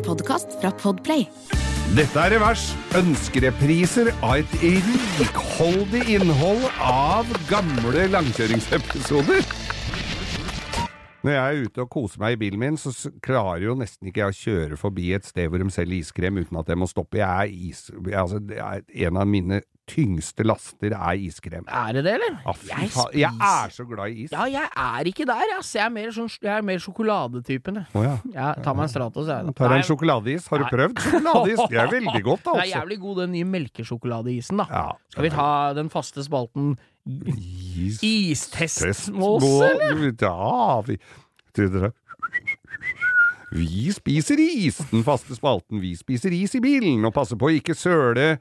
En podkast fra Podplay. Dette er Revers. Ønskerepriser av et rikholdig innhold av gamle langkjøringsepisoder. Når jeg er ute og koser meg i bilen min, så klarer jo nesten ikke jeg å kjøre forbi et sted hvor de selger iskrem uten at jeg må stoppe. Jeg er is... Altså, det er en av mine tyngste laster er iskrem. Er det det, eller? Ah, jeg. Jeg er så glad i is. Ja, jeg er ikke der, ass. Jeg er mer, sånn, jeg er mer sjokoladetypen, jeg. Oh, ja. Jeg tar meg en Stratos, jeg. Tar en sjokoladeis. Har du Nei. prøvd sjokoladeis? Det er veldig godt, da. Det er altså. jævlig god, den nye melkesjokoladeisen, da. Ja. Skal vi ta den faste spalten Is. Istestmås, eller? Ja, vi Vi spiser is, den faste spalten. Vi spiser is i bilen, og passer på å ikke søle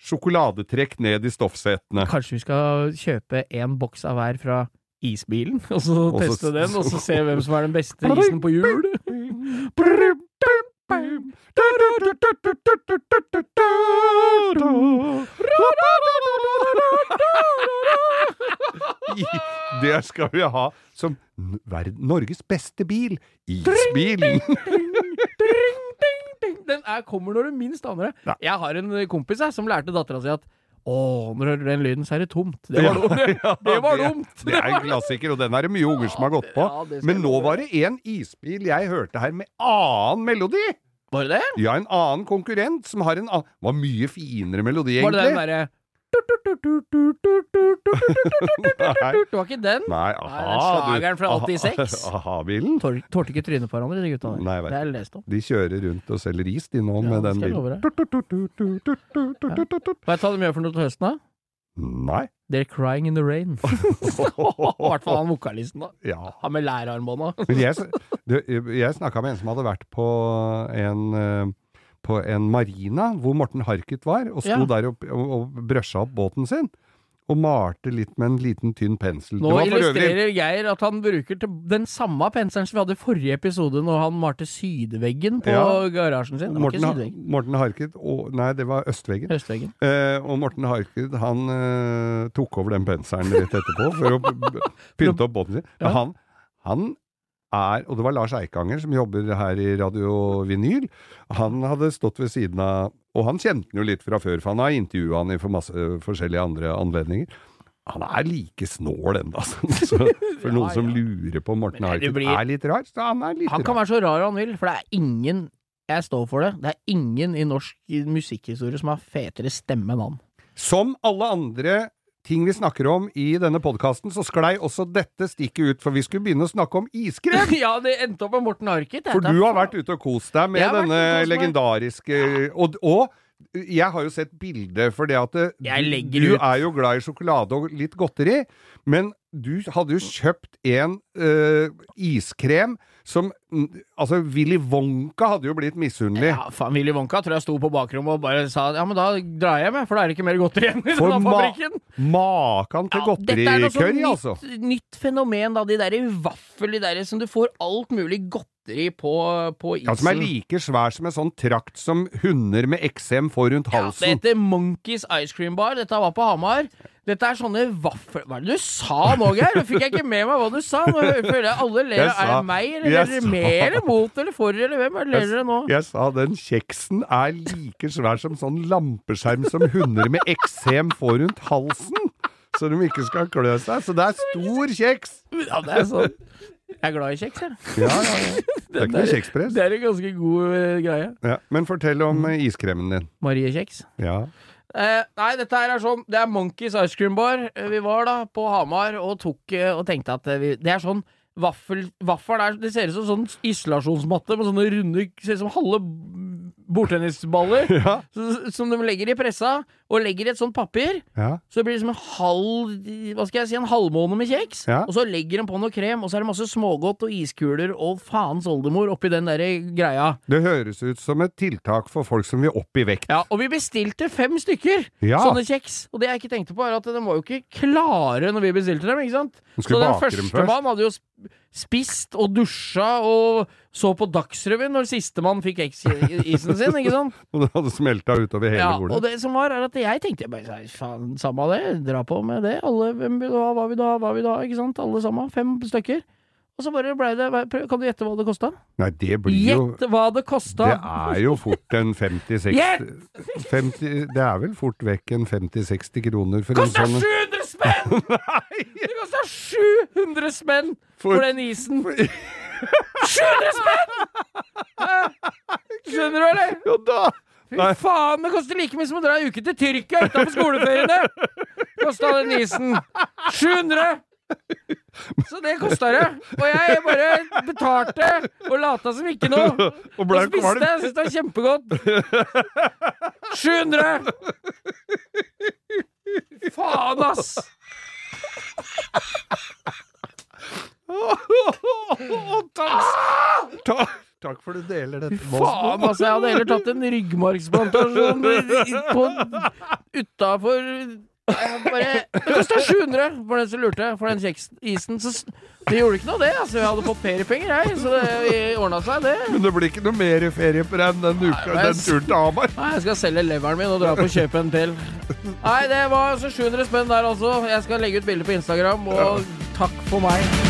sjokoladetrekk ned i stoffsetene. Kanskje vi skal kjøpe en boks av hver fra isbilen, og så Og så- teste den, og så se hvem som er den beste isen på hjul? Det skal vi ha som Norges beste bil. Isbilen. Er, kommer når du minst aner det. Ja. Jeg har en kompis jeg, som lærte dattera si at å, når du hører den lyden, så er det tomt. Det var, Ja, dumt. det var det- dumt. Det er en klassiker, og den er det mye unger som har gått på. Ja, Men nå var det en isbil jeg hørte her med annen melodi. Var det det? Ja, en annen konkurrent som har en annen Var mye finere melodi, egentlig. Var det den egentlig. Nei. Det var ikke den? Nei, Nei, aha. den slageren fra 86. aha- Aha-bilen. Tålte ikke trynet på hverandre, de gutta der. Nei, vet det har jeg lest om. De kjører rundt og selger is, de nå, Ja, med det den skal jeg bilen. Vet du hva de gjør for noe til høsten, da? Nei. They're crying in the rain. I hvert fall han vokalisten, da. Ja. Han med lærarmbånda. Men jeg, s- du, jeg snakka med en som hadde vært på en eh, på en marina hvor Morten Harket var, og sto Ja. der og, og, og brøsja opp båten sin. Og malte litt med en liten, tynn pensel. Nå illustrerer Geir at han bruker den samme penselen som vi hadde i forrige episode, når han malte sydveggen på Ja. garasjen sin. Det var Morten, ikke Ha- sydveggen. Morten Harket og, Nei, det var østveggen. Østveggen. Eh, og Morten Harket han eh, tok over den penselen rett etterpå for å pynte opp båten sin. Men han, han er Og det var Lars Eikanger som jobber her i Radio Vinyl. Han hadde stått ved siden av Og han kjente han jo litt fra før, for han har intervjua han i for masse forskjellige andre anledninger. Han er like snål ennå, altså. Så for noen Ja, som ja. lurer på om Morten Harket blir- er litt rar, så han er litt Han kan rar. være så rar han vil, for det er ingen Jeg står for det. Det er ingen i norsk musikkhistorie som har fetere stemme enn han. Som alle andre ting vi snakker om i denne podkasten, så sklei også dette stikket ut, for vi skulle begynne å snakke om iskrem. ja, det endte opp med Morten Harket. For du har vært ute og kost deg med denne legendariske ja. og, og jeg har jo sett bilde, for det at du, du er jo glad i sjokolade og litt godteri, men du hadde jo kjøpt en uh, iskrem som Altså, Willy Wonka hadde jo blitt misunnelig. Ja, faen, Willy Wonka tror jeg sto på bakrommet og bare sa ja, men da drar jeg hjem, for da er det ikke mer godteri igjen i denne ma fabrikken. Makan til Ja, dette er sånn nytt, altså. nytt fenomen, da. De derre vaffel, de derre som du får alt mulig godteri på, på isen. Ja, Som er like svær som en sånn trakt som hunder med eksem får rundt halsen. Ja, det heter Monkeys Ice Cream Bar. Dette var på Hamar. Dette er sånne vaffel... Hva er det du sa nå, Geir? Nå fikk jeg ikke med meg hva du sa. Nå føler jeg alle ler. Jeg Er det meg, eller er dere sa- med eller mot eller for, eller hvem? Eller ler dere nå? Jeg sa den kjeksen er like svær som sånn lampeskjerm som hunder med eksem får rundt halsen. Så de ikke skal klø seg. Så det er stor kjeks! Ja, det er sånn. Jeg er glad i kjeks, jeg. Ja, ja, ja. Det er ikke noe kjekspress. Det er en ganske god eh, greie. Ja, men fortell om eh, iskremen din. Marie Kjeks. Ja. Eh, nei, dette her er sånn Det er Monkeys Ice Cream Bar. Eh, Vi var da på Hamar og tok og tenkte at vi, det er sånn Vaffel, vaffel er, Det ser ut som sånn isolasjonsmatte med sånne runde Ser ut som halve bordtennisballer Ja. som, som de legger i pressa, og legger i et sånt papir. ja. Så det blir liksom en halv Hva skal jeg si, en halvmåne med kjeks. Ja. Og så legger de på noe krem, og så er det masse smågodt og iskuler og faens oldemor oppi den der greia. Det høres ut som et tiltak for folk som vil opp i vekt. Ja, og vi bestilte fem stykker Ja. sånne kjeks. Og det jeg ikke tenkte på, er at de var jo ikke klare når vi bestilte dem, ikke sant? Så den førstemann hadde jo spist og dusja og så på Dagsrevyen når sistemann fikk isen sin, ikke sant? Og det hadde smelta utover hele Ja, bordet. og det som var, er at jeg tenkte bare faen, samme det, dra på med det. Alle, hvem vil du ha, hva vil du ha, hva vil du ha, ikke sant? Alle sammen. Fem stykker. Og så bare blei det Kan du gjette hva det kosta? Nei, det blir jo Gjett hva det kosta! Det er jo fort en 50-60 Gjett! Det er vel fort vekk en 50-60 kroner for en Kosta sånn 700 spenn! Det kosta 700 spenn for, For- den isen! 700 spenn! Skjønner du, eller? Jo da! Fy faen, det koster like mye som å dra en uke til Tyrkia utenfor skoleferiene! Kosta den isen. 700! Så det kosta det. Og jeg bare betalte og lata som ikke noe. Og Og spiste. Jeg syntes det var kjempegodt. 700! Faen, ass! takk, takk, for for du deler dette med oss. Faen, altså. Jeg hadde heller tatt en ryggmargsplantasjon på- utafor bare, Det kosta 700 for den som lurte, for den kjeksisen. Så det gjorde ikke noe, det. Altså, vi hadde fått feriepenger, jeg. Så det ordna seg, det. Men det blir ikke noe mer ferie på deg enn den, uka, Nei, den turen til Hamar. Nei, jeg skal selge leveren min og dra på og kjøpe en til. Nei, det var altså 700 spenn der, altså. Jeg skal legge ut bilde på Instagram, og takk for meg.